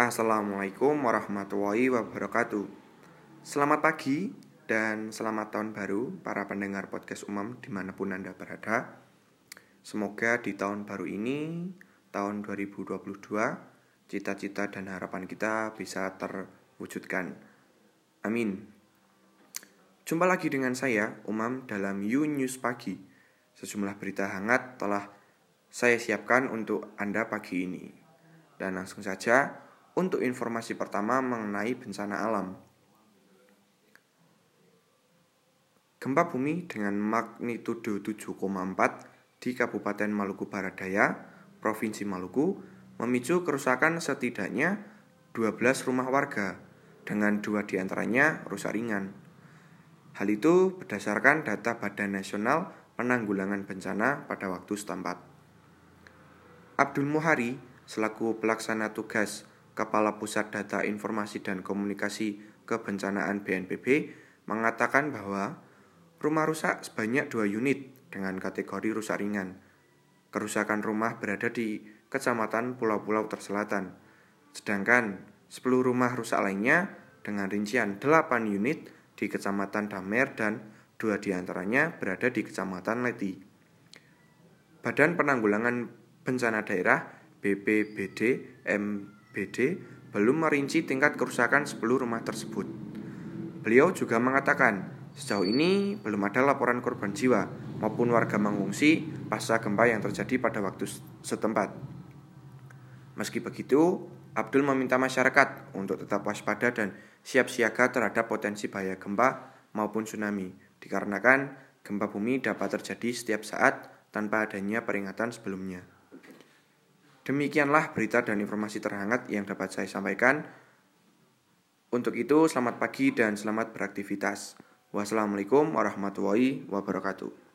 Assalamualaikum warahmatullahi wabarakatuh. Selamat pagi dan selamat tahun baru para pendengar podcast umum di mana pun Anda berada. Semoga di tahun baru ini, tahun 2022 Cita-cita dan harapan kita bisa terwujudkan. Amin. Jumpa lagi dengan saya, Umam, dalam You News Pagi. Sejumlah berita hangat telah saya siapkan untuk Anda pagi ini. Dan langsung saja untuk informasi pertama mengenai bencana alam. Gempa bumi dengan magnitudo 7,4 di Kabupaten Maluku Barat Daya, Provinsi Maluku, memicu kerusakan setidaknya 12 rumah warga, dengan dua di antaranya rusak ringan. Hal itu berdasarkan data Badan Nasional Penanggulangan Bencana pada waktu setempat. Abdul Muhari, selaku pelaksana tugas Kepala Pusat Data Informasi dan Komunikasi Kebencanaan BNPB mengatakan bahwa rumah rusak sebanyak dua unit dengan kategori rusak ringan. Kerusakan rumah berada di Kecamatan Pulau-Pulau Terselatan, sedangkan 10 rumah rusak lainnya dengan rincian 8 unit di Kecamatan Damer dan dua di antaranya berada di Kecamatan Leti. Badan Penanggulangan Bencana Daerah BPBD M BD belum merinci tingkat kerusakan 10 rumah tersebut. Beliau juga mengatakan, sejauh ini belum ada laporan korban jiwa maupun warga mengungsi pasca gempa yang terjadi pada waktu setempat. Meski begitu, Abdul meminta masyarakat untuk tetap waspada dan siap siaga terhadap potensi bahaya gempa maupun tsunami, dikarenakan gempa bumi dapat terjadi setiap saat tanpa adanya peringatan sebelumnya. Demikianlah berita dan informasi terhangat yang dapat saya sampaikan. Untuk itu, selamat pagi dan selamat beraktivitas. Wassalamualaikum warahmatullahi wabarakatuh.